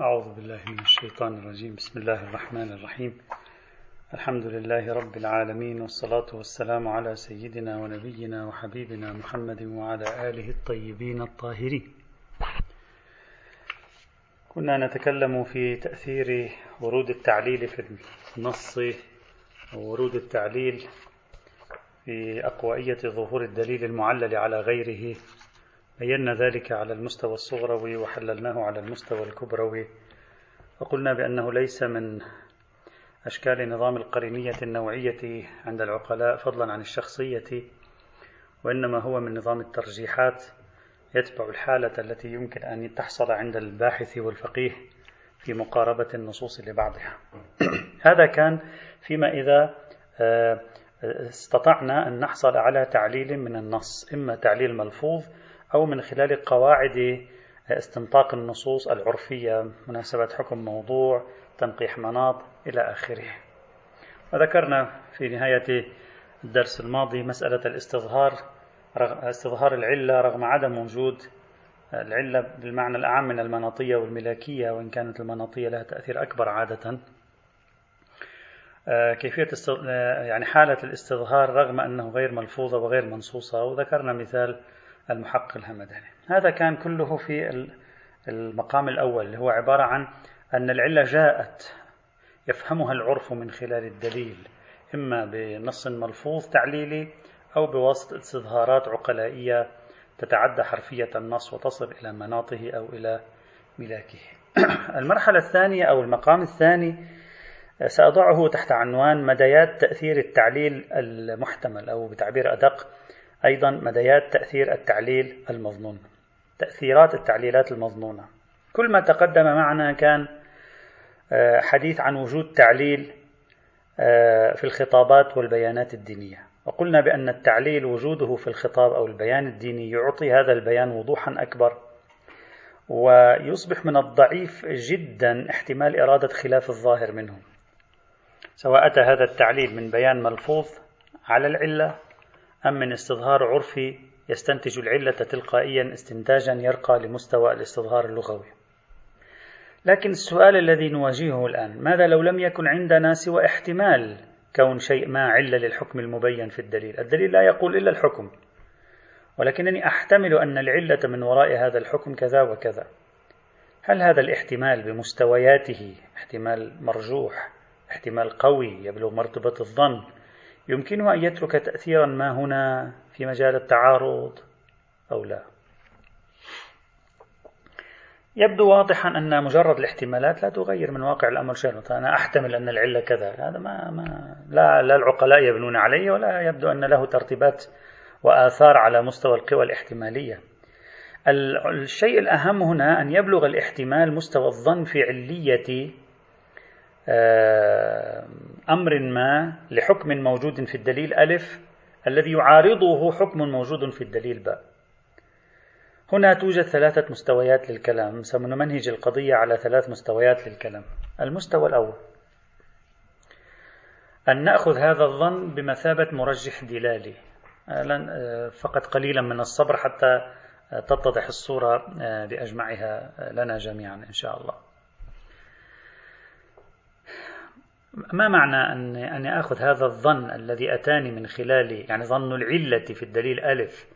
أعوذ بالله من الشيطان الرجيم. بسم الله الرحمن الرحيم. الحمد لله رب العالمين والصلاة والسلام على سيدنا ونبينا وحبيبنا محمد وعلى آله الطيبين الطاهرين. كنا نتكلم في تأثير ورود التعليل في النص وورود التعليل في أقوائية ظهور الدليل المعلل على غيره. بينا ذلك على المستوى الصغروي وحللناه على المستوى الكبروي وقلنا بأنه ليس من أشكال نظام القرينية النوعية عند العقلاء فضلا عن الشخصية وإنما هو من نظام الترجيحات يتبع الحالة التي يمكن أن تحصل عند الباحث والفقيه في مقاربة النصوص لبعضها. هذا كان فيما إذا آه، استطعنا أن نحصل على تعليل من النص، إما تعليل ملفوظ أو من خلال قواعد استنطاق النصوص العرفية مناسبة حكم موضوع تنقيح مناط إلى آخره. وذكرنا في نهاية الدرس الماضي مسألة الاستظهار استظهار العلة رغم عدم وجود العلة بالمعنى الأعم من المناطية والملاكية وإن كانت المناطية لها تأثير أكبر عادة. آه، كيفية آه، يعني حالة الاستظهار رغم أنه غير ملفوظة وغير منصوصة. وذكرنا مثال المحقق الهمداني. هذا كان كله في المقام الأول اللي هو عبارة عن أن العلة جاءت يفهمها العرف من خلال الدليل إما بنص ملفوظ تعليلي أو بواسطة استظهارات عقلائية تتعدى حرفية النص وتصل إلى مناطه أو إلى ملاكه. المرحلة الثانية أو المقام الثاني سأضعه تحت عنوان مديات تأثير التعليل المحتمل أو بتعبير أدق أيضا مديات تأثير التعليل المظنون. تأثيرات التعليلات المظنونة. كل ما تقدم معنا كان آه، حديث عن وجود تعليل آه، في الخطابات والبيانات الدينية. وقلنا بأن التعليل وجوده في الخطاب أو البيان الديني يعطي هذا البيان وضوحا أكبر ويصبح من الضعيف جدا احتمال إرادة خلاف الظاهر منه. سواء أتى هذا التعليل من بيان ملفوظ على العلة أم من استظهار عرفي يستنتج العلة تلقائيا استنتاجا يرقى لمستوى الاستظهار اللغوي. لكن السؤال الذي نواجهه الآن ماذا لو لم يكن عندنا سوى احتمال كون شيء ما علة للحكم المبين في الدليل؟ الدليل لا يقول إلا الحكم. ولكنني أحتمل أن العلة من وراء هذا الحكم كذا وكذا. هل هذا الاحتمال بمستوياته احتمال مرجوح احتمال قوي يبلغ مرتبة الظن يمكنه أن يترك تأثيرا ما هنا في مجال التعارض أو لا. يبدو واضحا أن مجرد الاحتمالات لا تغير من واقع الأمر شيئا. أنا أحتمل أن العلة كذا. هذا ما, ما لا, لا العقلاء يبنون عليه ولا يبدو أن له ترتيبات وآثار على مستوى القوى الاحتمالية. الشيء الأهم هنا أن يبلغ الاحتمال مستوى الظن في علية أمر ما لحكم موجود في الدليل ألف الذي يعارضه حكم موجود في الدليل باء. هنا توجد ثلاثة مستويات للكلام سنمنهج القضية على ثلاث مستويات للكلام. المستوى الأول أن نأخذ هذا الظن بمثابة مرجح دلالي. آه، آه، فقط قليلا من الصبر حتى تتضح الصورة بأجمعها لنا جميعا إن شاء الله. ما معنى أن أني آخذ هذا الظن الذي أتاني من خلال يعني ظن العلة في الدليل ألف؟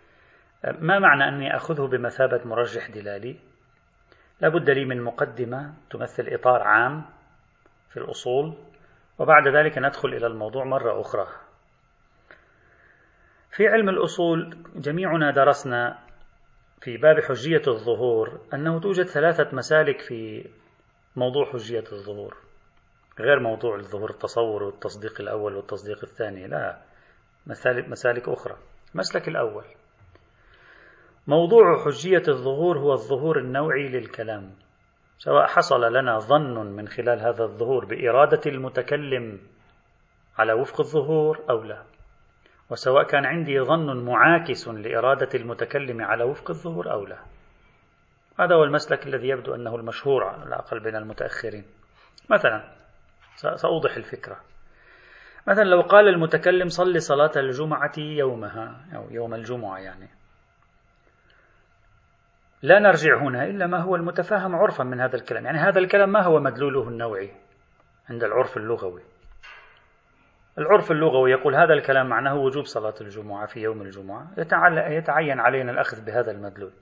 ما معنى أني أخذه بمثابة مرجح دلالي؟ لابد لي من مقدمة تمثل إطار عام في الأصول وبعد ذلك ندخل إلى الموضوع مرة أخرى. في علم الأصول جميعنا درسنا في باب حجية الظهور أنه توجد ثلاثة مسالك في موضوع حجية الظهور. غير موضوع الظهور التصور والتصديق الأول والتصديق الثاني لا. مسالك, مسالك أخرى. المسلك الأول. موضوع حجية الظهور هو الظهور النوعي للكلام. سواء حصل لنا ظن من خلال هذا الظهور بإرادة المتكلم على وفق الظهور أو لا. وسواء كان عندي ظن معاكس لإرادة المتكلم على وفق الظهور أو لا. هذا هو المسلك الذي يبدو أنه المشهور على الأقل بين المتأخرين. مثلا سأوضح الفكرة. مثلا لو قال المتكلم صلي صلاة الجمعة يومها أو يوم الجمعة يعني. لا نرجع هنا إلا ما هو المتفاهم عرفا من هذا الكلام. يعني هذا الكلام ما هو مدلوله النوعي عند العرف اللغوي. العرف اللغوي يقول هذا الكلام معناه وجوب صلاة الجمعة في يوم الجمعة. يتعين علينا الأخذ بهذا المدلول.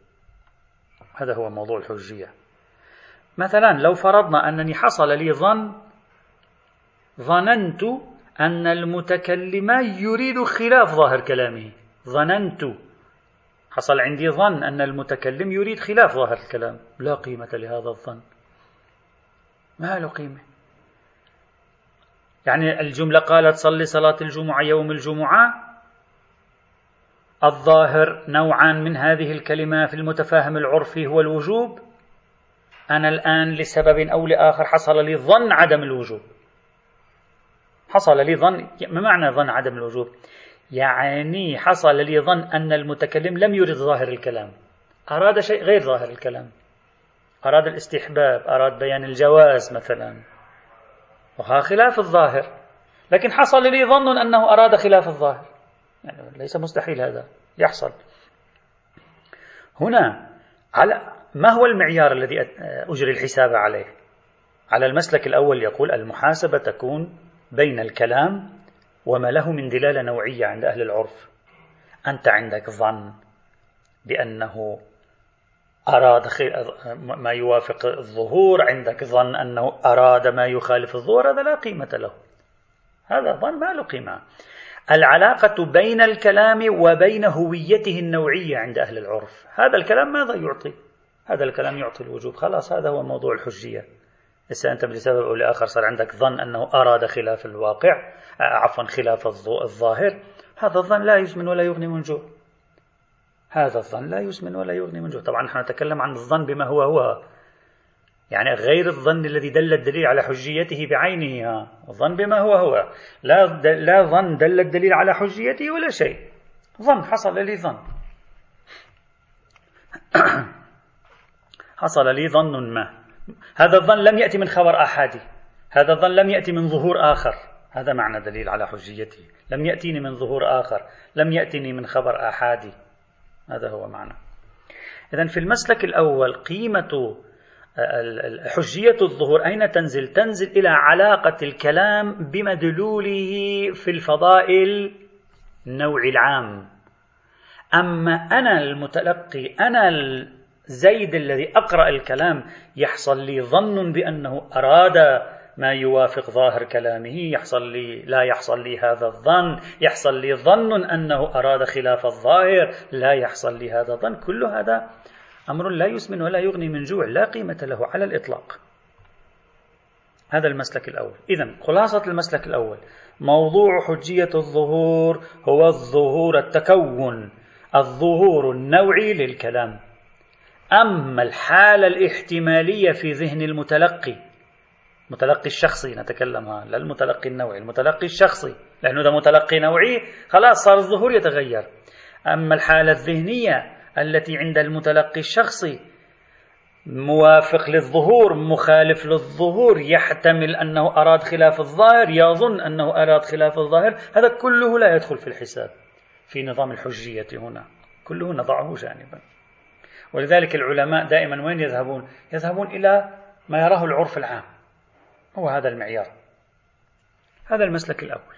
هذا هو موضوع الحجية. مثلا لو فرضنا أنني حصل لي ظن ظننت أن المتكلم يريد خلاف ظاهر كلامه. ظننت. حصل عندي ظن أن المتكلم يريد خلاف ظاهر الكلام. لا قيمة لهذا الظن. ما له قيمة. يعني الجملة قالت صلي صلاة الجمعة يوم الجمعة. الظاهر نوعا من هذه الكلمة في المتفاهم العرفي هو الوجوب. أنا الآن لسبب أو لآخر حصل لي ظن عدم الوجوب. حصل لي ظن ما معنى ظن عدم الوجوب؟ يعني حصل لي ظن أن المتكلم لم يرد ظاهر الكلام. أراد شيء غير ظاهر الكلام. أراد الاستحباب أراد بيان الجواز مثلا. وها خلاف الظاهر. لكن حصل لي ظن أنه أراد خلاف الظاهر. يعني ليس مستحيل هذا يحصل. هنا على ما هو المعيار الذي أجري الحساب عليه؟ على المسلك الأول يقول المحاسبة تكون بين الكلام وما له من دلالة نوعية عند أهل العرف. أنت عندك ظن بأنه أراد ما يوافق الظهور عندك ظن أنه أراد ما يخالف الظهور هذا لا قيمة له. هذا ظن ما له قيمة. العلاقة بين الكلام وبين هويته النوعية عند أهل العرف. هذا الكلام ماذا يعطي؟ هذا الكلام يعطي الوجوب. خلاص هذا هو موضوع الحجية. إذا أنت لسبب أو لآخر صار عندك ظن أنه أراد خلاف الواقع عفوا خلاف الظاهر هذا الظن لا يسمن ولا يغني من جوع. هذا الظن لا يسمن ولا يغني من جوع. طبعا نحن نتكلم عن الظن بما هو هو. يعني غير الظن الذي دل الدليل على حجيته بعينه. الظن بما هو هو. لا لا ظن دل الدليل على حجيته ولا شيء. ظن حصل لي ظن. حصل لي ظن ما. هذا الظن لم يأتي من خبر آحادي. هذا الظن لم يأتي من ظهور آخر. هذا معنى دليل على حجيته لم يأتيني من ظهور آخر. لم يأتني من خبر آحادي. هذا هو معنى. إذا في المسلك الأول قيمة حجية الظهور. أين تنزل؟ تنزل إلى علاقة الكلام بمدلوله في الفضائل النوع العام. أما أنا المتلقي أنا زيد الذي أقرأ الكلام يحصل لي ظن بأنه أراد ما يوافق ظاهر كلامه يحصل لي لا يحصل لي هذا الظن يحصل لي ظن أنه أراد خلاف الظاهر لا يحصل لي هذا الظن. كل هذا أمر لا يسمن ولا يغني من جوع لا قيمة له على الإطلاق. هذا المسلك الأول. إذا خلاصة المسلك الأول. موضوع حجية الظهور هو الظهور التكون الظهور النوعي للكلام. أما الحالة الاحتمالية في ذهن المتلقي المتلقي الشخصي نتكلم لا المتلقي النوعي المتلقي الشخصي لأنه ده متلقي نوعي خلاص صار الظهور يتغير. أما الحالة الذهنية التي عند المتلقي الشخصي موافق للظهور مخالف للظهور يحتمل أنه أراد خلاف الظاهر يظن أنه أراد خلاف الظاهر هذا كله لا يدخل في الحساب في نظام الحجية هنا كله نضعه جانبا. ولذلك العلماء دائما وين يذهبون؟ يذهبون إلى ما يراه العرف العام. هو هذا المعيار. هذا المسلك الأول.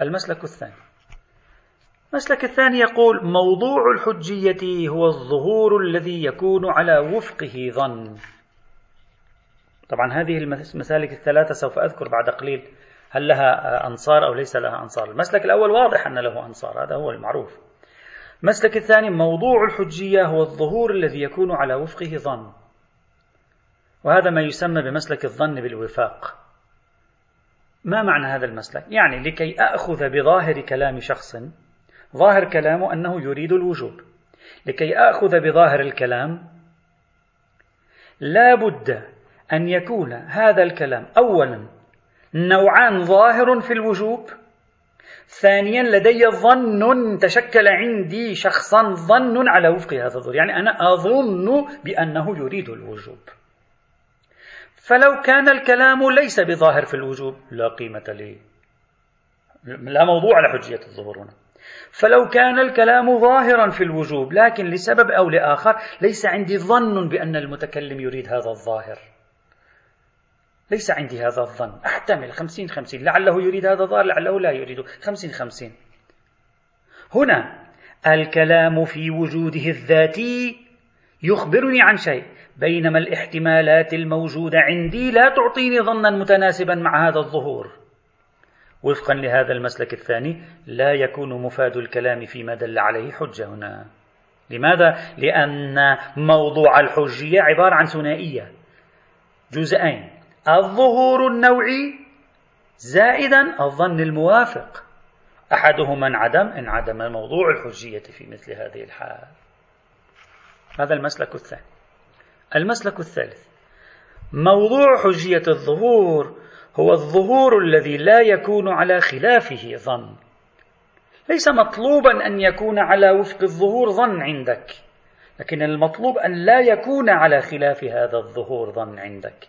المسلك الثاني. المسلك الثاني يقول موضوع الحجية هو الظهور الذي يكون على وفقه ظن. طبعا هذه المسالك الثلاثة سوف أذكر بعد قليل هل لها أنصار أو ليس لها أنصار. المسلك الأول واضح أن له أنصار هذا هو المعروف. المسلك الثاني موضوع الحجية هو الظهور الذي يكون على وفقه ظن. وهذا ما يسمى بمسلك الظن بالوفاق. ما معنى هذا المسلك؟ يعني لكي أخذ بظاهر كلام شخص ظاهر كلامه أنه يريد الوجوب. لكي آخذ بظاهر الكلام لا بد أن يكون هذا الكلام أولا نوعان ظاهر في الوجوب ثانيا لدي ظن تشكل عندي شخصا ظن على وفق هذا الظن. يعني أنا أظن بأنه يريد الوجوب. فلو كان الكلام ليس بظاهر في الوجوب لا قيمة لي. لا موضوع على حجية الظهور هنا. فلو كان الكلام ظاهرا في الوجوب لكن لسبب أو لآخر ليس عندي ظن بأن المتكلم يريد هذا الظاهر. ليس عندي هذا الظن. أحتمل خمسين خمسين. لعله يريد هذا الظاهر لعله لا يريد. خمسين خمسين. هنا الكلام في وجوده الذاتي يخبرني عن شيء. بينما الاحتمالات الموجودة عندي لا تعطيني ظنا متناسبا مع هذا الظهور. وفقا لهذا المسلك الثاني لا يكون مفاد الكلام فيما دل عليه حجة هنا. لماذا؟ لأن موضوع الحجية عبارة عن ثنائية. جزئين. الظهور النوعي زائدا الظن الموافق. أحدهما انعدم انعدم موضوع الحجية في مثل هذه الحال. هذا المسلك الثاني. المسلك الثالث. موضوع حجية الظهور هو الظهور الذي لا يكون على خلافه ظن. ليس مطلوبا أن يكون على وفق الظهور ظن عندك لكن المطلوب أن لا يكون على خلاف هذا الظهور ظن عندك.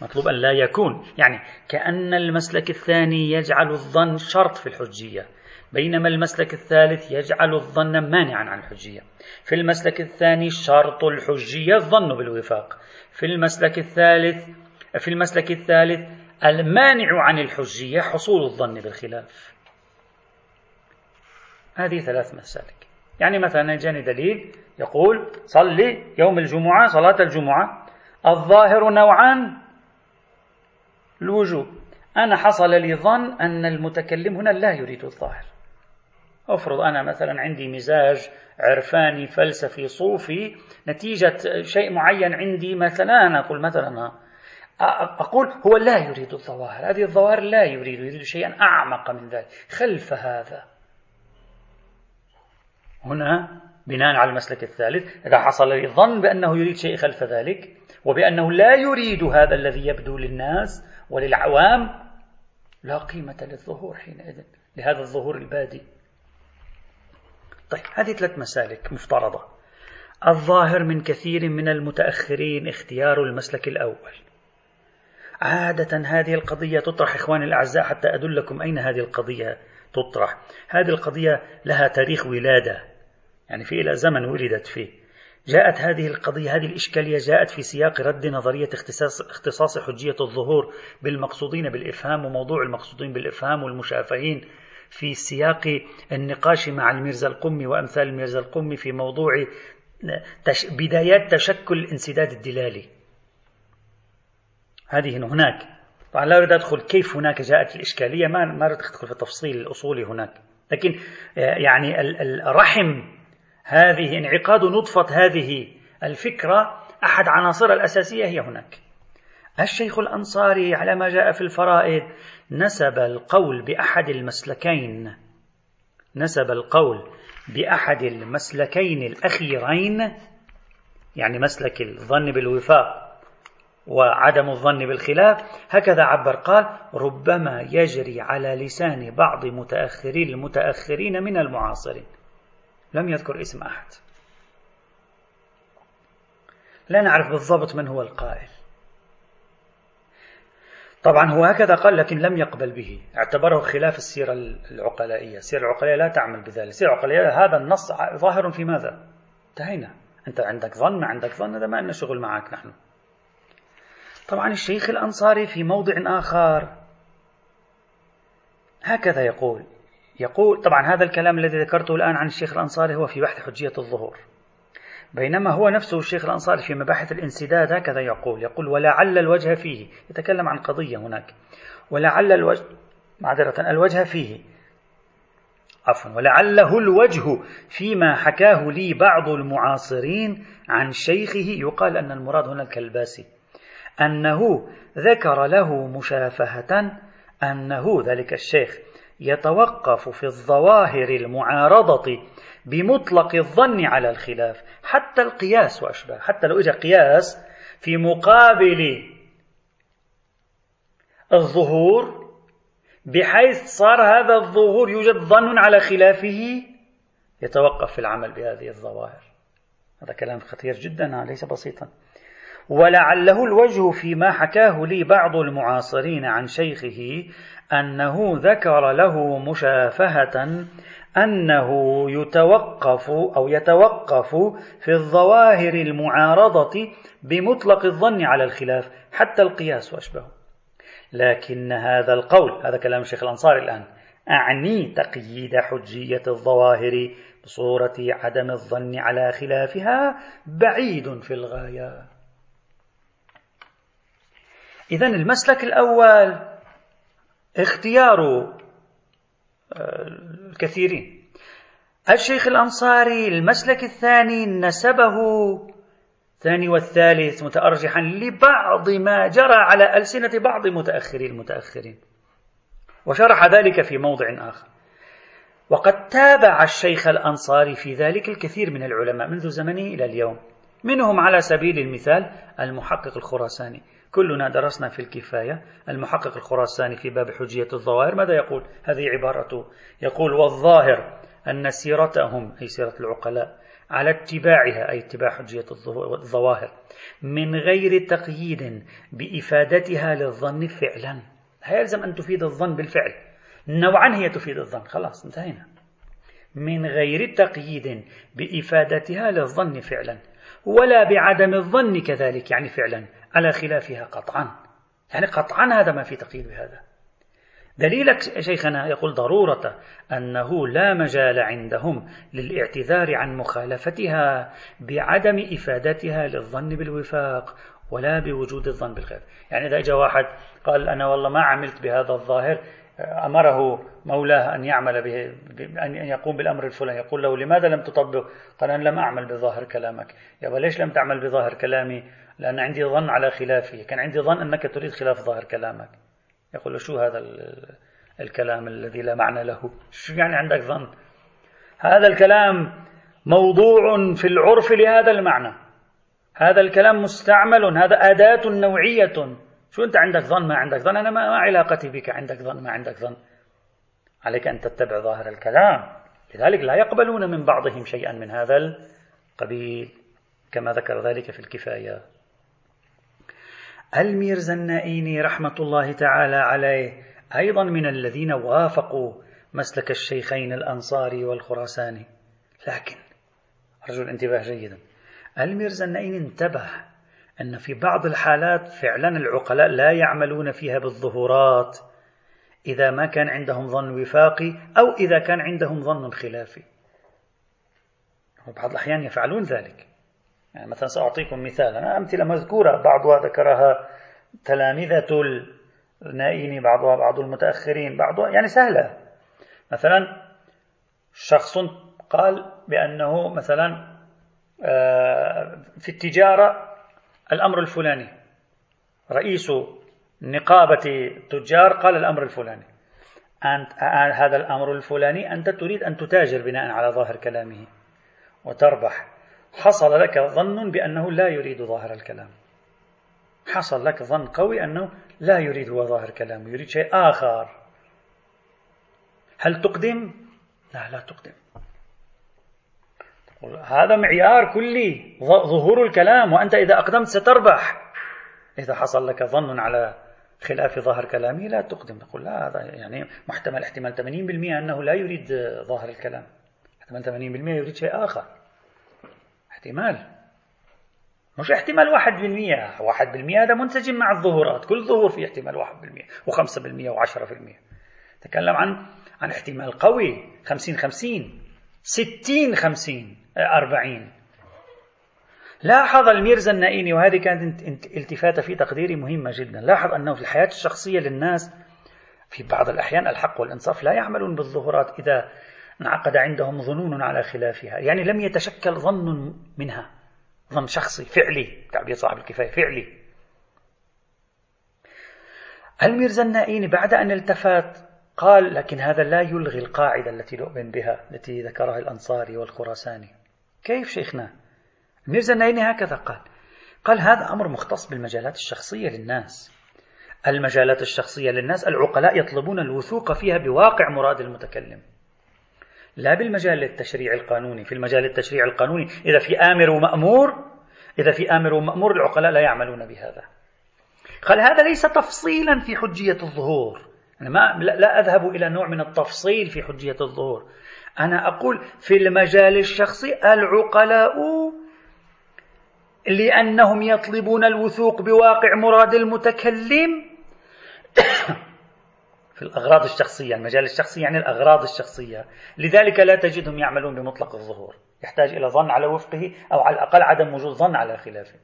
مطلوب أن لا يكون. يعني كأن المسلك الثاني يجعل الظن شرط في الحجية بينما المسلك الثالث يجعل الظن مانعا عن الحجية. في المسلك الثاني شرط الحجية الظن بالوفاق. في المسلك الثالث في المسلك الثالث المانع عن الحجية حصول الظن بالخلاف. هذه ثلاث مسالك. يعني مثلا جاني دليل يقول صلي يوم الجمعة صلاة الجمعة. الظاهر نوعان الوجوب أنا حصل لي ظن أن المتكلم هنا لا يريد الظاهر. أفرض أنا مثلا عندي مزاج عرفاني فلسفي صوفي نتيجة شيء معين عندي مثلا أنا أقول مثلا أقول هو لا يريد الظواهر. هذه الظواهر لا يريد يريد شيئا أعمق من ذلك. خلف هذا. هنا بناء على المسلك الثالث إذا حصل لي الظن بأنه يريد شيء خلف ذلك وبأنه لا يريد هذا الذي يبدو للناس وللعوام لا قيمة للظهور حينئذ لهذا الظهور البادي طيب هذه ثلاث مسالك مفترضة. الظاهر من كثير من المتأخرين اختيار المسلك الأول. عادة هذه القضية تطرح إخواني الأعزاء حتى أدلكم أين هذه القضية تطرح. هذه القضية لها تاريخ ولادة يعني في إلى زمن ولدت فيه. جاءت هذه القضية هذه الإشكالية جاءت في سياق رد نظرية اختصاص, اختصاص حجية الظهور بالمقصودين بالإفهام وموضوع المقصودين بالإفهام والمشافهين في سياق النقاش مع الميرزا القمي وأمثال الميرزا القمي في موضوع تش بدايات تشكل الانسداد الدلالي. هذه هناك. طبعا لا أريد أدخل كيف هناك جاءت الإشكالية ما ما أريد أدخل في التفصيل الأصولي هناك. لكن يعني الرحم هذه انعقاد نطفة هذه الفكرة أحد عناصرها الأساسية هي هناك. الشيخ الأنصاري على ما جاء في الفرائد نسب القول بأحد المسلكين نسب القول بأحد المسلكين الأخيرين يعني مسلك الظن بالوفاق وعدم الظن بالخلاف. هكذا عبر قال ربما يجري على لسان بعض متأخري المتأخرين من المعاصرين لم يذكر اسم أحد. لا نعرف بالضبط من هو القائل. طبعا هو هكذا قال لكن لم يقبل به. اعتبره خلاف السيرة العقلائية. السيرة العقلائية لا تعمل بذلك. السيرة العقلائية هذا النص ظاهر في ماذا؟ انتهينا. أنت عندك ظن ما عندك ظن هذا ما لنا شغل معك نحن. طبعا الشيخ الأنصاري في موضع آخر هكذا يقول يقول طبعا هذا الكلام الذي ذكرته الآن عن الشيخ الأنصاري هو في بحث حجية الظهور. بينما هو نفسه الشيخ الأنصاري في مباحث الانسداد هكذا يقول يقول ولعل الوجه فيه. يتكلم عن قضية هناك. ولعل الوجه معذرة الوجه فيه. عفوا. ولعله الوجه فيما حكاه لي بعض المعاصرين عن شيخه. يقال أن المراد هنا الكلباسي. أنه ذكر له مشافهة أنه ذلك الشيخ يتوقف في الظواهر المعارضة بمطلق الظن على الخلاف حتى القياس وأشباه حتى لو إجا قياس في مقابل الظهور بحيث صار هذا الظهور يوجد ظن على خلافه يتوقف في العمل بهذه الظواهر. هذا كلام خطير جدا ليس بسيطا. ولعله الوجه فيما حكاه لي بعض المعاصرين عن شيخه أنه ذكر له مشافهة أنه يتوقف أو يتوقف في الظواهر المعارضة بمطلق الظن على الخلاف حتى القياس وأشبهه. لكن هذا القول هذا كلام الشيخ الأنصاري الآن أعني تقييد حجية الظواهر بصورة عدم الظن على خلافها بعيد في الغاية. إذا المسلك الأول اختيار آه، الكثيرين. الشيخ الأنصاري المسلك الثاني نسبه الثاني والثالث متأرجحا لبعض ما جرى على ألسنة بعض متأخري المتأخرين. وشرح ذلك في موضع آخر. وقد تابع الشيخ الأنصاري في ذلك الكثير من العلماء منذ زمنه إلى اليوم. منهم على سبيل المثال المحقق الخراساني. كلنا درسنا في الكفاية. المحقق الخراساني في باب حجية الظواهر ماذا يقول؟ هذه عبارته يقول والظاهر أن سيرتهم أي سيرة العقلاء على اتباعها أي اتباع حجية الظواهر من غير تقييد بإفادتها للظن فعلا. لا يلزم أن تفيد الظن بالفعل. نوعا هي تفيد الظن. خلاص انتهينا. من غير تقييد بإفادتها للظن فعلا ولا بعدم الظن كذلك يعني فعلا. على خلافها قطعا. يعني قطعا هذا ما في تقييد بهذا. دليلك شيخنا يقول ضرورة أنه لا مجال عندهم للاعتذار عن مخالفتها بعدم إفادتها للظن بالوفاق ولا بوجود الظن بالخير. يعني إذا جاء واحد قال أنا والله ما عملت بهذا الظاهر أمره مولاه أن يعمل به أن يقوم بالأمر الفلاني يقول له لماذا لم تطبق؟ قال أنا لم أعمل بظاهر كلامك. يا ليش لم تعمل بظاهر كلامي؟ لأن عندي ظن على خلافه. كان عندي ظن أنك تريد خلاف ظاهر كلامك. يقول له شو هذا الكلام الذي لا معنى له؟ شو يعني عندك ظن؟ هذا الكلام موضوع في العرف لهذا المعنى. هذا الكلام مستعمل هذا أداة نوعية. شو أنت عندك ظن؟ ما عندك ظن. أنا ما علاقتي بك. عندك ظن؟ ما عندك ظن. عليك أن تتبع ظاهر الكلام. لذلك لا يقبلون من بعضهم شيئا من هذا القبيل كما ذكر ذلك في الكفاية. الميرزا النائيني رحمة الله تعالى عليه أيضا من الذين وافقوا مسلك الشيخين الأنصاري والخراساني. لكن أرجو الانتباه جيدا. الميرزا النائيني انتبه أن في بعض الحالات فعلا العقلاء لا يعملون فيها بالظهورات إذا ما كان عندهم ظن وفاقي أو إذا كان عندهم ظن خلافي. وبعض الأحيان يفعلون ذلك. يعني مثلا سأعطيكم مثال. أنا أمثلة مذكورة بعضها ذكرها تلامذة النائين بعضها بعض المتأخرين بعضها يعني سهلة. مثلا شخص قال بأنه مثلا آه، في التجارة الأمر الفلاني. رئيس نقابة التجار قال الأمر الفلاني. أنت هذا الأمر الفلاني أنت تريد أن تتاجر بناء على ظاهر كلامه وتربح. حصل لك ظن بأنه لا يريد ظاهر الكلام. حصل لك ظن قوي أنه لا يريد هو ظاهر كلامه يريد شيء آخر. هل تقدم؟ لا لا تقدم. هذا معيار كلي ظهور الكلام وأنت إذا أقدمت ستربح. إذا حصل لك ظن على خلاف ظاهر كلامه لا تقدم. تقول لا هذا يعني محتمل احتمال 80% أنه لا يريد ظاهر الكلام. احتمال 80% يريد شيء آخر. احتمال. مش احتمال واحد بالمية. واحد بالمية هذا منسجم مع الظهورات. كل ظهور فيه احتمال واحد بالمية وخمسة بالمية وعشرة بالمية. تكلم عن عن احتمال قوي. خمسين خمسين. ستين خمسين. أربعين. لاحظ الميرزا النائيني وهذه كانت التفاتة في تقديري مهمة جدا. لاحظ أنه في الحياة الشخصية للناس في بعض الأحيان الحق والإنصاف لا يعملون بالظهورات إذا انعقد عندهم ظنون على خلافها. يعني لم يتشكل ظن منها. ظن شخصي فعلي. تعبير صاحب الكفاية فعلي. الميرزا النائيني بعد أن التفت قال لكن هذا لا يلغي القاعدة التي نؤمن بها التي ذكرها الأنصاري والخراساني. كيف شيخنا؟ الميرزا النائيني هكذا قال قال هذا أمر مختص بالمجالات الشخصية للناس. المجالات الشخصية للناس العقلاء يطلبون الوثوق فيها بواقع مراد المتكلم. لا بالمجال التشريع القانوني في المجال التشريع القانوني إذا في آمر ومأمور إذا في آمر ومأمور العقلاء لا يعملون بهذا. قال هذا ليس تفصيلا في حجية الظهور. أنا ما لا أذهب إلى نوع من التفصيل في حجية الظهور. أنا أقول في المجال الشخصي العقلاء لأنهم يطلبون الوثوق بواقع مراد المتكلم. في الأغراض الشخصية المجال الشخصي يعني الأغراض الشخصية. لذلك لا تجدهم يعملون بمطلق الظهور. يحتاج إلى ظن على وفقه أو على الأقل عدم وجود ظن على خلافه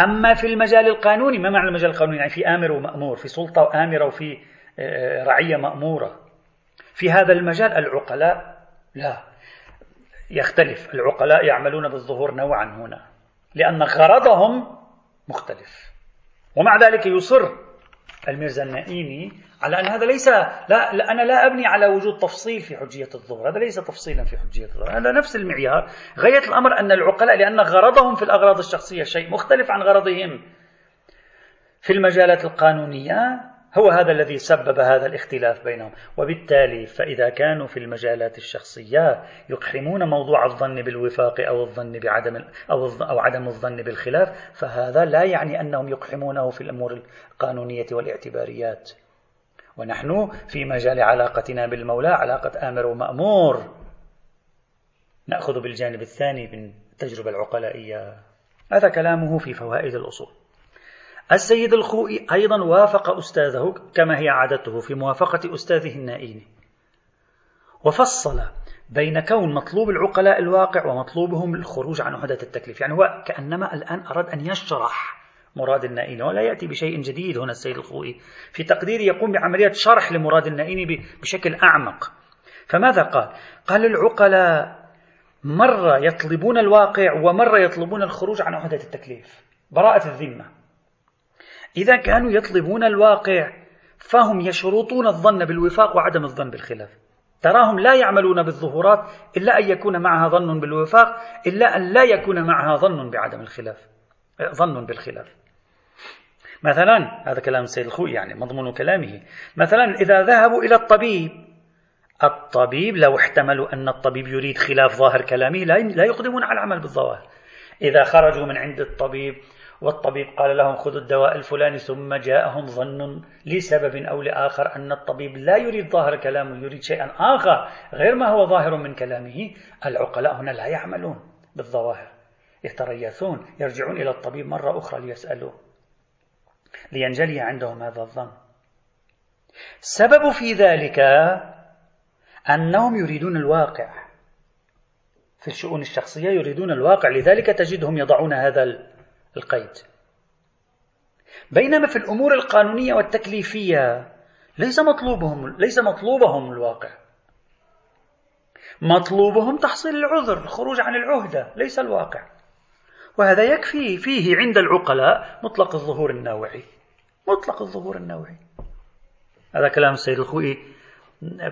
أما في المجال القانوني ما معنى المجال القانوني؟ يعني في آمر ومأمور في سلطة آمرة وفي آه، رعية مأمورة. في هذا المجال العقلاء لا. يختلف. العقلاء يعملون بالظهور نوعا هنا لأن غرضهم مختلف. ومع ذلك يصر الميرزا النائمي على أن هذا ليس لا, لا أنا لا أبني على وجود تفصيل في حجية الظهور هذا ليس تفصيلا في حجية الظهور هذا نفس المعيار. غاية الأمر أن العقلاء لأن غرضهم في الأغراض الشخصية شيء مختلف عن غرضهم. في المجالات القانونية هو هذا الذي سبب هذا الاختلاف بينهم. وبالتالي فإذا كانوا في المجالات الشخصية يقحمون موضوع الظن بالوفاق أو الظن بعدم أو, أو عدم الظن بالخلاف فهذا لا يعني أنهم يقحمونه في الأمور القانونية والاعتباريات. ونحن في مجال علاقتنا بالمولى علاقة آمر ومأمور نأخذ بالجانب الثاني من التجربة العقلائية. هذا كلامه في فوائد الأصول. السيد الخوئي أيضا وافق أستاذه كما هي عادته في موافقة أستاذه النائين وفصل بين كون مطلوب العقلاء الواقع ومطلوبهم الخروج عن وحدة التكليف. يعني هو كأنما الآن أراد أن يشرح مراد النائين ولا يأتي بشيء جديد هنا السيد الخوئي. في تقديري يقوم بعملية شرح لمراد النائين بشكل أعمق. فماذا قال؟ قال العقلاء مرة يطلبون الواقع ومرة يطلبون الخروج عن وحدة التكليف. براءة الذمة. إذا كانوا يطلبون الواقع فهم يشرطون الظن بالوفاق وعدم الظن بالخلاف. تراهم لا يعملون بالظهورات إلا أن يكون معها ظن بالوفاق إلا أن لا يكون معها ظن بعدم الخلاف. ظن بالخلاف. مثلا هذا كلام السيد الخوي يعني مضمون كلامه. مثلا إذا ذهبوا إلى الطبيب الطبيب لو احتملوا أن الطبيب يريد خلاف ظاهر كلامه لا يقدمون على العمل بالظواهر. إذا خرجوا من عند الطبيب والطبيب قال لهم خذوا الدواء الفلاني ثم جاءهم ظن لسبب أو لآخر أن الطبيب لا يريد ظاهر كلامه يريد شيئا آخر غير ما هو ظاهر من كلامه. العقلاء هنا لا يعملون بالظواهر يتريثون يرجعون إلى الطبيب مرة أخرى ليسألوه لينجلي عندهم هذا الظن. السبب في ذلك أنهم يريدون الواقع. في الشؤون الشخصية يريدون الواقع لذلك تجدهم يضعون هذا القيد. بينما في الأمور القانونية والتكليفية ليس مطلوبهم ليس مطلوبهم الواقع. مطلوبهم تحصيل العذر الخروج عن العهدة ليس الواقع. وهذا يكفي فيه عند العقلاء مطلق الظهور النوعي مطلق الظهور النوعي هذا كلام السيد الخوئي.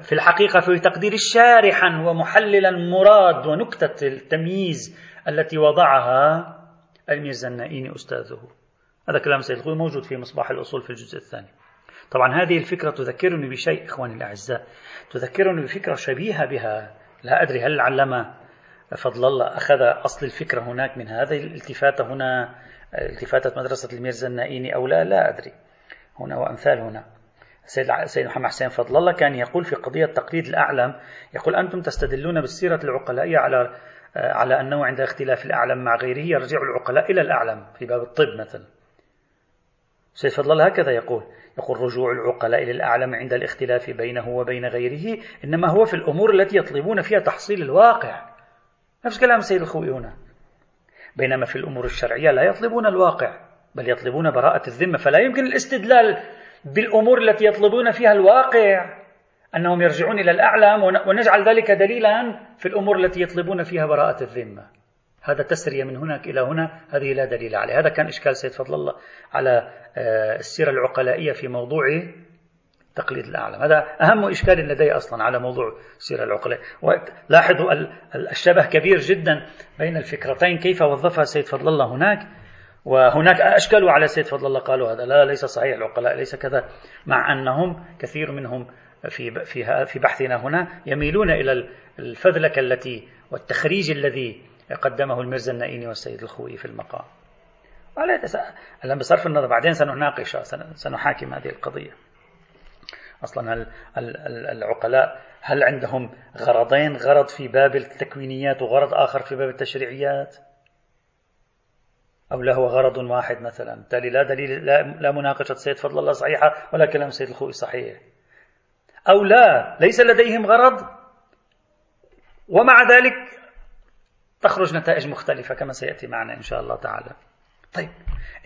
في الحقيقة في تقدير شارحا ومحللا مراد ونكتة التمييز التي وضعها الميرزا النائيني أستاذه. هذا كلام السيد الخوئي موجود في مصباح الأصول في الجزء الثاني. طبعا هذه الفكرة تذكرني بشيء إخواني الأعزاء تذكرني بفكرة شبيهة بها. لا أدري هل علم فضل الله أخذ أصل الفكرة هناك من هذه الالتفاتة هنا التفاتة مدرسة الميرزا النائيني أو لا؟ لا أدري. هنا وأمثال هنا. سيد سيد محمد حسين فضل الله كان يقول في قضية تقليد الأعلم يقول أنتم تستدلون بالسيرة العقلائية على على أنه عند اختلاف الأعلم مع غيره يرجع العقلاء إلى الأعلم في باب الطب مثلا. سيد فضل الله هكذا يقول يقول رجوع العقلاء إلى الأعلم عند الاختلاف بينه وبين غيره إنما هو في الأمور التي يطلبون فيها تحصيل الواقع. نفس كلام السيد الخوي هنا. بينما في الأمور الشرعية لا يطلبون الواقع بل يطلبون براءة الذمة فلا يمكن الاستدلال بالأمور التي يطلبون فيها الواقع. أنهم يرجعون إلى الأعلم ونجعل ذلك دليلا في الأمور التي يطلبون فيها براءة الذمة. هذا تسرية من هناك إلى هنا هذه لا دليل عليه. هذا كان إشكال سيد فضل الله على آه، السيرة العقلائية في موضوع تقليد الأعلم هذا أهم إشكال لدي أصلا على موضوع السيرة العقلائية. لاحظوا الشبه كبير جدا بين الفكرتين كيف وظفها سيد فضل الله هناك. وهناك أشكلوا على سيد فضل الله قالوا هذا لا ليس صحيح العقلاء ليس كذا مع أنهم كثير منهم في في في بحثنا هنا يميلون إلى الفذلكة التي والتخريج الذي قدمه الميرزا النائيني والسيد الخوي في المقام. الآن بصرف النظر بعدين سنناقش سنحاكم هذه القضية. أصلا العقلاء هل عندهم غرضين؟ غرض في باب التكوينيات وغرض آخر في باب التشريعيات؟ أو له غرض واحد مثلا بالتالي لا دليل لا, لا مناقشة سيد فضل الله صحيحة ولا كلام سيد الخوئي صحيح. أو لا ليس لديهم غرض. ومع ذلك تخرج نتائج مختلفة كما سيأتي معنا إن شاء الله تعالى. طيب.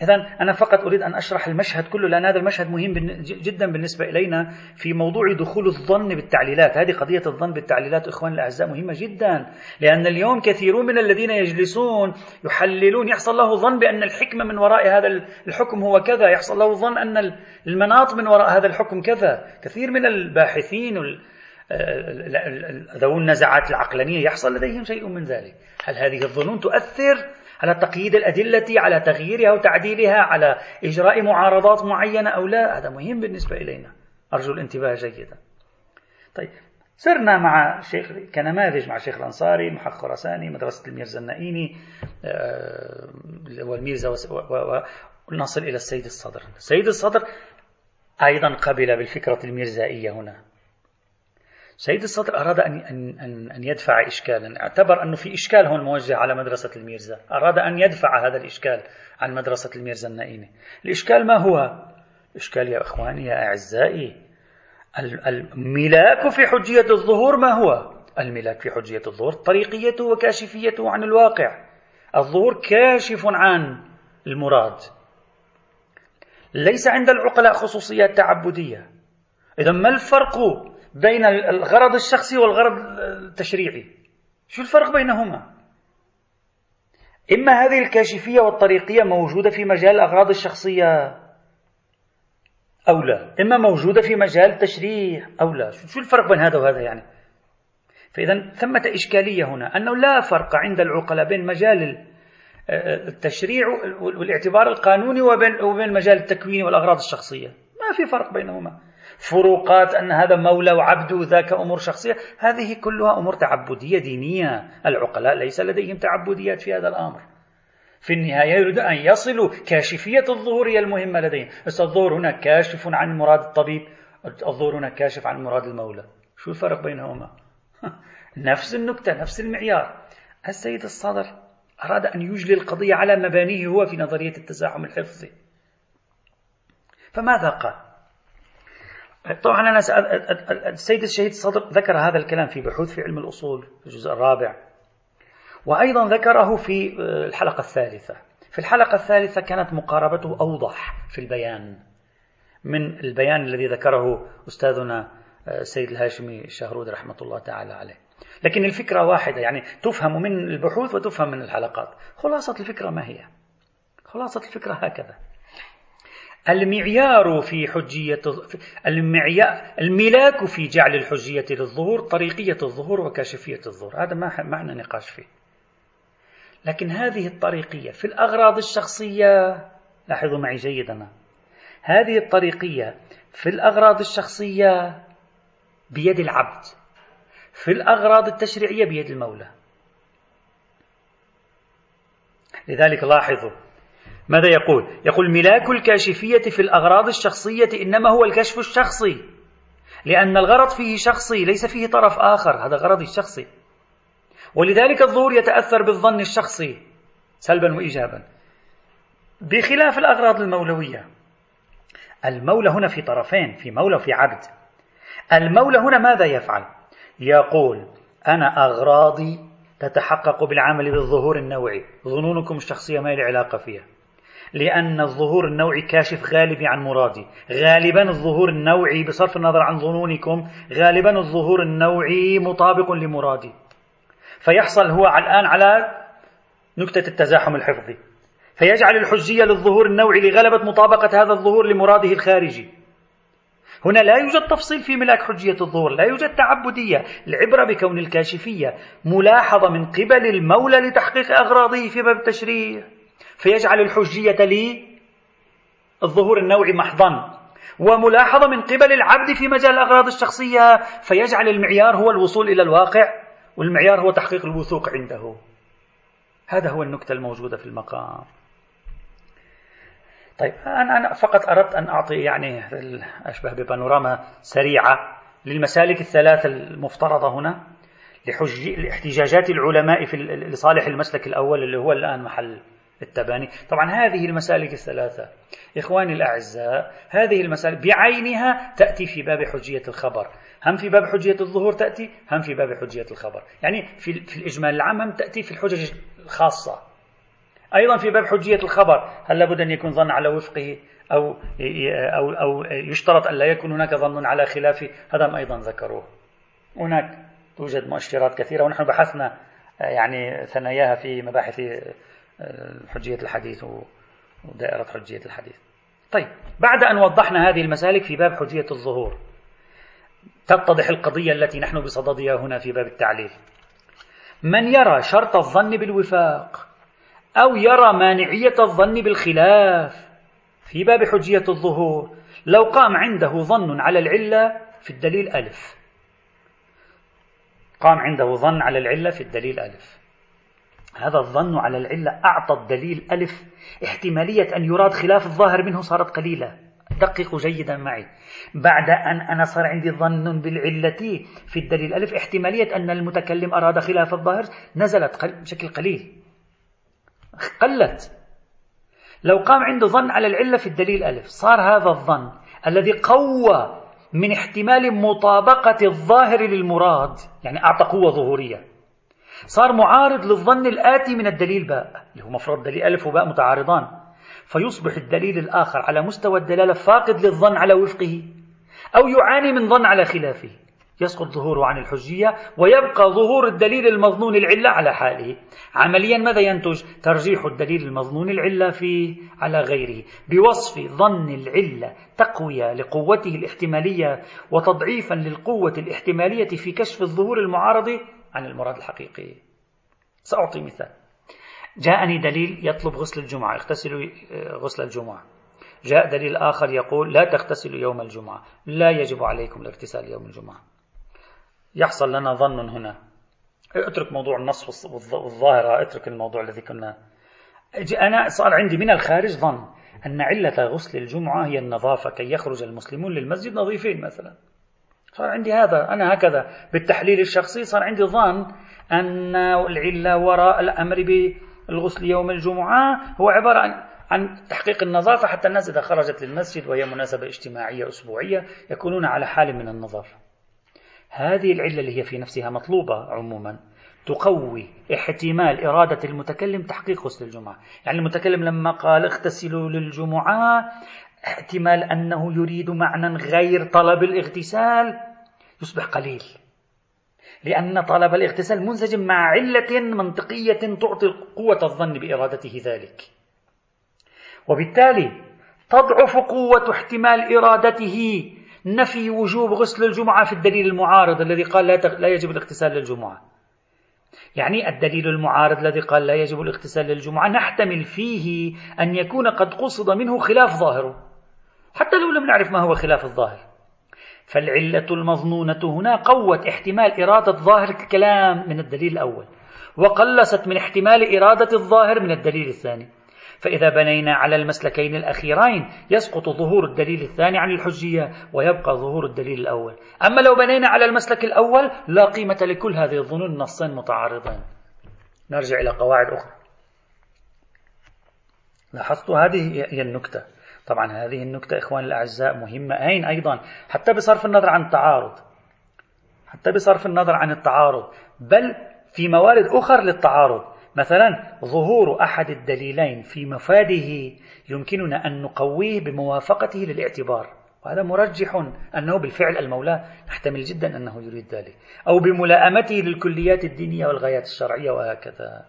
إذا أنا فقط أريد أن أشرح المشهد كله لأن هذا المشهد مهم جدا بالنسبة إلينا في موضوع دخول الظن بالتعليلات. هذه قضية الظن بالتعليلات إخوان الأعزاء مهمة جدا لأن اليوم كثيرون من الذين يجلسون يحللون يحصل له ظن بأن الحكمة من وراء هذا الحكم هو كذا يحصل له ظن أن المناط من وراء هذا الحكم كذا. كثير من الباحثين ذوي النزعات العقلانية يحصل لديهم شيء من ذلك. هل هذه الظنون تؤثر؟ على تقييد الأدلة على تغييرها وتعديلها على إجراء معارضات معينة أو لا هذا مهم بالنسبة إلينا. أرجو الانتباه جيدا. طيب سرنا مع شيخ كنماذج مع شيخ الأنصاري محق خراساني مدرسة الميرزا النائيني آه، والميرزا ونصل إلى السيد الصدر. السيد الصدر أيضا قبل بالفكرة الميرزائية هنا. سيد الصدر أراد أن, أن, أن يدفع إشكالا. اعتبر أنه في إشكال هون موجه على مدرسة الميرزا. أراد أن يدفع هذا الإشكال عن مدرسة الميرزا النائيني الإشكال ما هو؟ الإشكال يا إخواني يا أعزائي الملاك في حجية الظهور ما هو؟ الملاك في حجية الظهور طريقيته وكاشفيته عن الواقع. الظهور كاشف عن المراد. ليس عند العقلاء خصوصيات تعبدية. إذا ما الفرق بين الغرض الشخصي والغرض التشريعي. شو الفرق بينهما؟ إما هذه الكاشفية والطريقية موجودة في مجال الأغراض الشخصية أو لا. إما موجودة في مجال التشريع أو لا. شو الفرق بين هذا وهذا يعني؟ فإذا ثمة إشكالية هنا. أنه لا فرق عند العقلاء بين مجال التشريع والإعتبار القانوني وبين وبين مجال التكوين والأغراض الشخصية. ما في فرق بينهما. فروقات أن هذا مولى وعبد وذاك أمور شخصية. هذه كلها أمور تعبدية دينية. العقلاء ليس لديهم تعبديات في هذا الأمر. في النهاية يريد أن يصلوا كاشفية الظهور هي المهمة لديهم. الظهور هنا كاشف عن مراد الطبيب. الظهور هنا كاشف عن مراد المولى. شو الفرق بينهما؟ نفس النكتة نفس المعيار. السيد الصدر أراد أن يجلي القضية على مبانيه هو في نظرية التزاحم الحفظي. فماذا قال؟ طبعا أنا السيد الشهيد الصدر ذكر هذا الكلام في بحوث في علم الأصول في الجزء الرابع. وأيضا ذكره في آه، الحلقة الثالثة. في الحلقة الثالثة كانت مقاربته أوضح في البيان. من البيان الذي ذكره أستاذنا السيد آه، الهاشمي الشهرود رحمة الله تعالى عليه. لكن الفكرة واحدة يعني تفهم من البحوث وتفهم من الحلقات. خلاصة الفكرة ما هي؟ خلاصة الفكرة هكذا. المعيار في حجية المعيار الملاك في جعل الحجية للظهور طريقية الظهور وكاشفية الظهور. هذا ما معنى نقاش فيه. لكن هذه الطريقية في الأغراض الشخصية لاحظوا معي جيدا. هذه الطريقية في الأغراض الشخصية بيد العبد. في الأغراض التشريعية بيد المولى. لذلك لاحظوا ماذا يقول؟ يقول ملاك الكاشفية في الأغراض الشخصية إنما هو الكشف الشخصي لأن الغرض فيه شخصي ليس فيه طرف آخر هذا غرضي الشخصي. ولذلك الظهور يتأثر بالظن الشخصي سلبا وإيجابا. بخلاف الأغراض المولوية المولى هنا في طرفين في مولى وفي عبد. المولى هنا ماذا يفعل؟ يقول أنا أغراضي تتحقق بالعمل بالظهور النوعي ظنونكم الشخصية ما لي علاقة فيها. لأن الظهور النوعي كاشف غالبي عن مرادي. غالبا الظهور النوعي بصرف النظر عن ظنونكم غالبا الظهور النوعي مطابق لمرادي. فيحصل هو الآن على نكتة التزاحم الحفظي. فيجعل الحجية للظهور النوعي لغلبة مطابقة هذا الظهور لمراده الخارجي. هنا لا يوجد تفصيل في ملاك حجية الظهور لا يوجد تعبدية. العبرة بكون الكاشفية ملاحظة من قبل المولى لتحقيق أغراضه في باب التشريع. فيجعل الحجية لي الظهور النوعي محضا. وملاحظة من قبل العبد في مجال الأغراض الشخصية فيجعل المعيار هو الوصول إلى الواقع والمعيار هو تحقيق الوثوق عنده. هذا هو النكتة الموجودة في المقام. طيب أنا أنا فقط أردت أن أعطي يعني أشبه ببانوراما سريعة للمسالك الثلاث المفترضة هنا لحج... لاحتجاجات العلماء في لصالح المسلك الأول اللي هو الآن محل التباني. طبعا هذه المسالك الثلاثة إخواني الأعزاء هذه المسالك بعينها تأتي في باب حجية الخبر. هم في باب حجية الظهور تأتي هم في باب حجية الخبر. يعني في, في الإجمال العام هم تأتي في الحجج الخاصة. أيضا في باب حجية الخبر هل لابد أن يكون ظن على وفقه أو أو أو يشترط أن لا يكون هناك ظن على خلافه هذا أيضا ذكروه. هناك توجد مؤشرات كثيرة ونحن بحثنا يعني ثناياها في مباحث حجية الحديث ودائرة حجية الحديث. طيب بعد أن وضحنا هذه المسالك في باب حجية الظهور تتضح القضية التي نحن بصددها هنا في باب التعليل. من يرى شرط الظن بالوفاق أو يرى مانعية الظن بالخلاف في باب حجية الظهور لو قام عنده ظن على العلة في الدليل ألف. قام عنده ظن على العلة في الدليل ألف. هذا الظن على العلة أعطى الدليل ألف. احتمالية أن يراد خلاف الظاهر منه صارت قليلة. دققوا جيدا معي. بعد أن أنا صار عندي ظن بالعلة في الدليل ألف احتمالية أن المتكلم أراد خلاف الظاهر نزلت بشكل قليل. قلت. لو قام عنده ظن على العلة في الدليل ألف صار هذا الظن الذي قوى من احتمال مطابقة الظاهر للمراد يعني أعطى قوة ظهورية. صار معارض للظن الآتي من الدليل باء اللي هو مفروض دليل ألف وباء متعارضان. فيصبح الدليل الآخر على مستوى الدلالة فاقد للظن على وفقه أو يعاني من ظن على خلافه. يسقط ظهوره عن الحجية ويبقى ظهور الدليل المظنون العلة على حاله. عمليا ماذا ينتج؟ ترجيح الدليل المظنون العلة فيه على غيره. بوصف ظن العلة تقوية لقوته الاحتمالية وتضعيفا للقوة الاحتمالية في كشف الظهور المعارض عن المراد الحقيقي. سأعطي مثال. جاءني دليل يطلب غسل الجمعة اغتسلوا آه، غسل الجمعة. جاء دليل آخر يقول لا تغتسلوا يوم الجمعة لا يجب عليكم الاغتسال يوم الجمعة. يحصل لنا ظن هنا. اترك موضوع النص والظاهرة اترك الموضوع الذي كنا. أنا صار عندي من الخارج ظن أن علة غسل الجمعة هي النظافة كي يخرج المسلمون للمسجد نظيفين مثلا. صار عندي هذا أنا هكذا. بالتحليل الشخصي صار عندي ظن أن العلة وراء الأمر بالغسل يوم الجمعة هو عبارة عن عن تحقيق النظافة حتى الناس إذا خرجت للمسجد وهي مناسبة اجتماعية أسبوعية يكونون على حال من النظافة هذه العلة اللي هي في نفسها مطلوبة عموما تقوي احتمال إرادة المتكلم تحقيق غسل الجمعة. يعني المتكلم لما قال اغتسلوا للجمعة احتمال أنه يريد معنى غير طلب الاغتسال يصبح قليل. لأن طلب الاغتسال منسجم مع علة منطقية تعطي قوة الظن بإرادته ذلك. وبالتالي تضعف قوة احتمال إرادته نفي وجوب غسل الجمعة في الدليل المعارض الذي قال لا, لا يجب الاغتسال للجمعة. يعني الدليل المعارض الذي قال لا يجب الاغتسال للجمعة نحتمل فيه أن يكون قد قصد منه خلاف ظاهره حتى لو لم نعرف ما هو خلاف الظاهر. فالعلة المظنونة هنا قوت احتمال إرادة ظاهر الكلام من الدليل الأول وقلصت من احتمال إرادة الظاهر من الدليل الثاني. فإذا بنينا على المسلكين الأخيرين يسقط ظهور الدليل الثاني عن الحجية ويبقى ظهور الدليل الأول. أما لو بنينا على المسلك الأول لا قيمة لكل هذه الظنون نصين متعارضين. نرجع إلى قواعد أخرى. لاحظتوا هذه هي النكتة. طبعا هذه النكتة إخواني الأعزاء مهمة. أين أيضا حتى بصرف النظر عن التعارض حتى بصرف النظر عن التعارض بل في موارد أخرى للتعارض. مثلا ظهور أحد الدليلين في مفاده يمكننا أن نقويه بموافقته للاعتبار. وهذا مرجح أنه بالفعل المولى نحتمل جدا أنه يريد ذلك. أو بملائمته للكليات الدينية والغايات الشرعية وهكذا.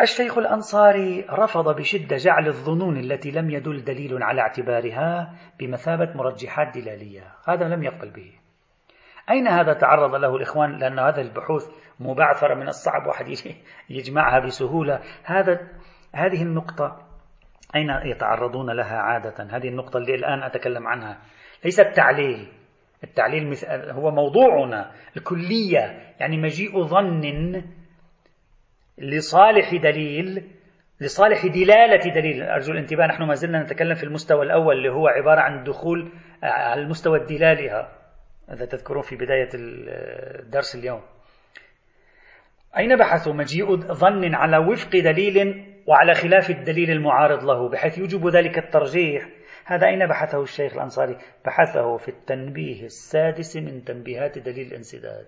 الشيخ الأنصاري رفض بشدة جعل الظنون التي لم يدل دليل على اعتبارها بمثابة مرجحات دلالية. هذا لم يقبل به. أين هذا تعرض له الإخوان؟ لأن هذا البحوث مبعثرة من الصعب واحد يجمعها بسهولة. هذا هذه النقطة أين يتعرضون لها عادة؟ هذه النقطة اللي الآن أتكلم عنها. ليس التعليل. التعليل هو موضوعنا الكلية يعني مجيء ظن لصالح دليل لصالح دلالة دليل. أرجو الانتباه نحن ما زلنا نتكلم في المستوى الأول اللي هو عبارة عن دخول على المستوى الدلالي إذا تذكرون في بداية الدرس اليوم. أين بحثوا مجيء ظن على وفق دليل وعلى خلاف الدليل المعارض له بحيث يوجب ذلك الترجيح؟ هذا أين بحثه الشيخ الأنصاري؟ بحثه في التنبيه السادس من تنبيهات دليل الانسداد.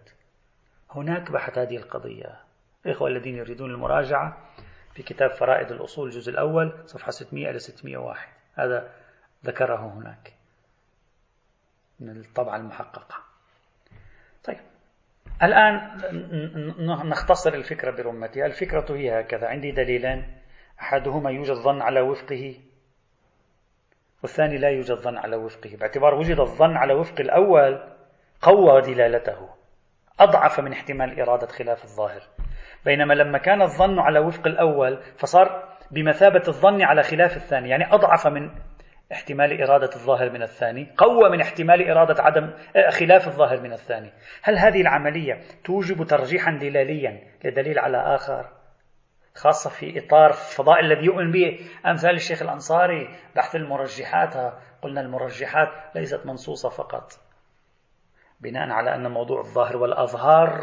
هناك بحث هذه القضية. الإخوة الذين يريدون المراجعة في كتاب فرائد الأصول الجزء الأول صفحة 600 إلى 601 هذا ذكره هناك. من الطبعة المحققة. طيب. الآن نختصر الفكرة برمتها الفكرة هي هكذا عندي دليلان أحدهما يوجد ظن على وفقه والثاني لا يوجد ظن على وفقه باعتبار وجد الظن على وفق الأول قوى دلالته أضعف من احتمال إرادة خلاف الظاهر بينما لما كان الظن على وفق الأول فصار بمثابة الظن على خلاف الثاني. يعني أضعف من احتمال إرادة الظاهر من الثاني قوى من احتمال إرادة عدم آه، خلاف الظاهر من الثاني. هل هذه العملية توجب ترجيحا دلاليا لدليل على آخر؟ خاصة في إطار الفضاء الذي يؤمن به أمثال الشيخ الأنصاري بحث المرجحات. قلنا المرجحات ليست منصوصة فقط. بناء على أن موضوع الظاهر والأظهار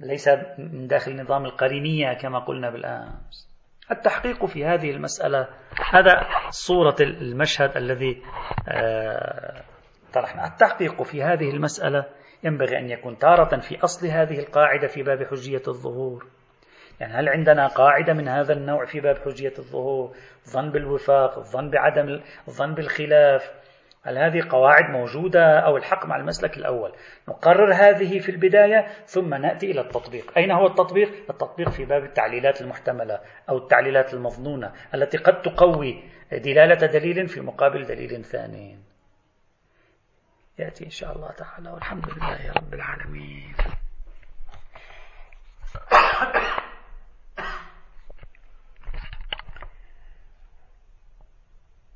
ليس من داخل نظام القرينية كما قلنا بالأمس التحقيق في هذه المسألة هذا صورة المشهد الذي آه، طرحنا. التحقيق في هذه المسألة ينبغي أن يكون تارة في أصل هذه القاعدة في باب حجية الظهور. يعني هل عندنا قاعدة من هذا النوع في باب حجية الظهور؟ الظن بالوفاق الظن بعدم الظن بالخلاف. هل هذه قواعد موجودة أو الحق مع المسلك الأول؟ نقرر هذه في البداية ثم نأتي إلى التطبيق. أين هو التطبيق؟ التطبيق في باب التعليلات المحتملة أو التعليلات المظنونة التي قد تقوي دلالة دليل في مقابل دليل ثاني. يأتي إن شاء الله تعالى والحمد لله رب العالمين.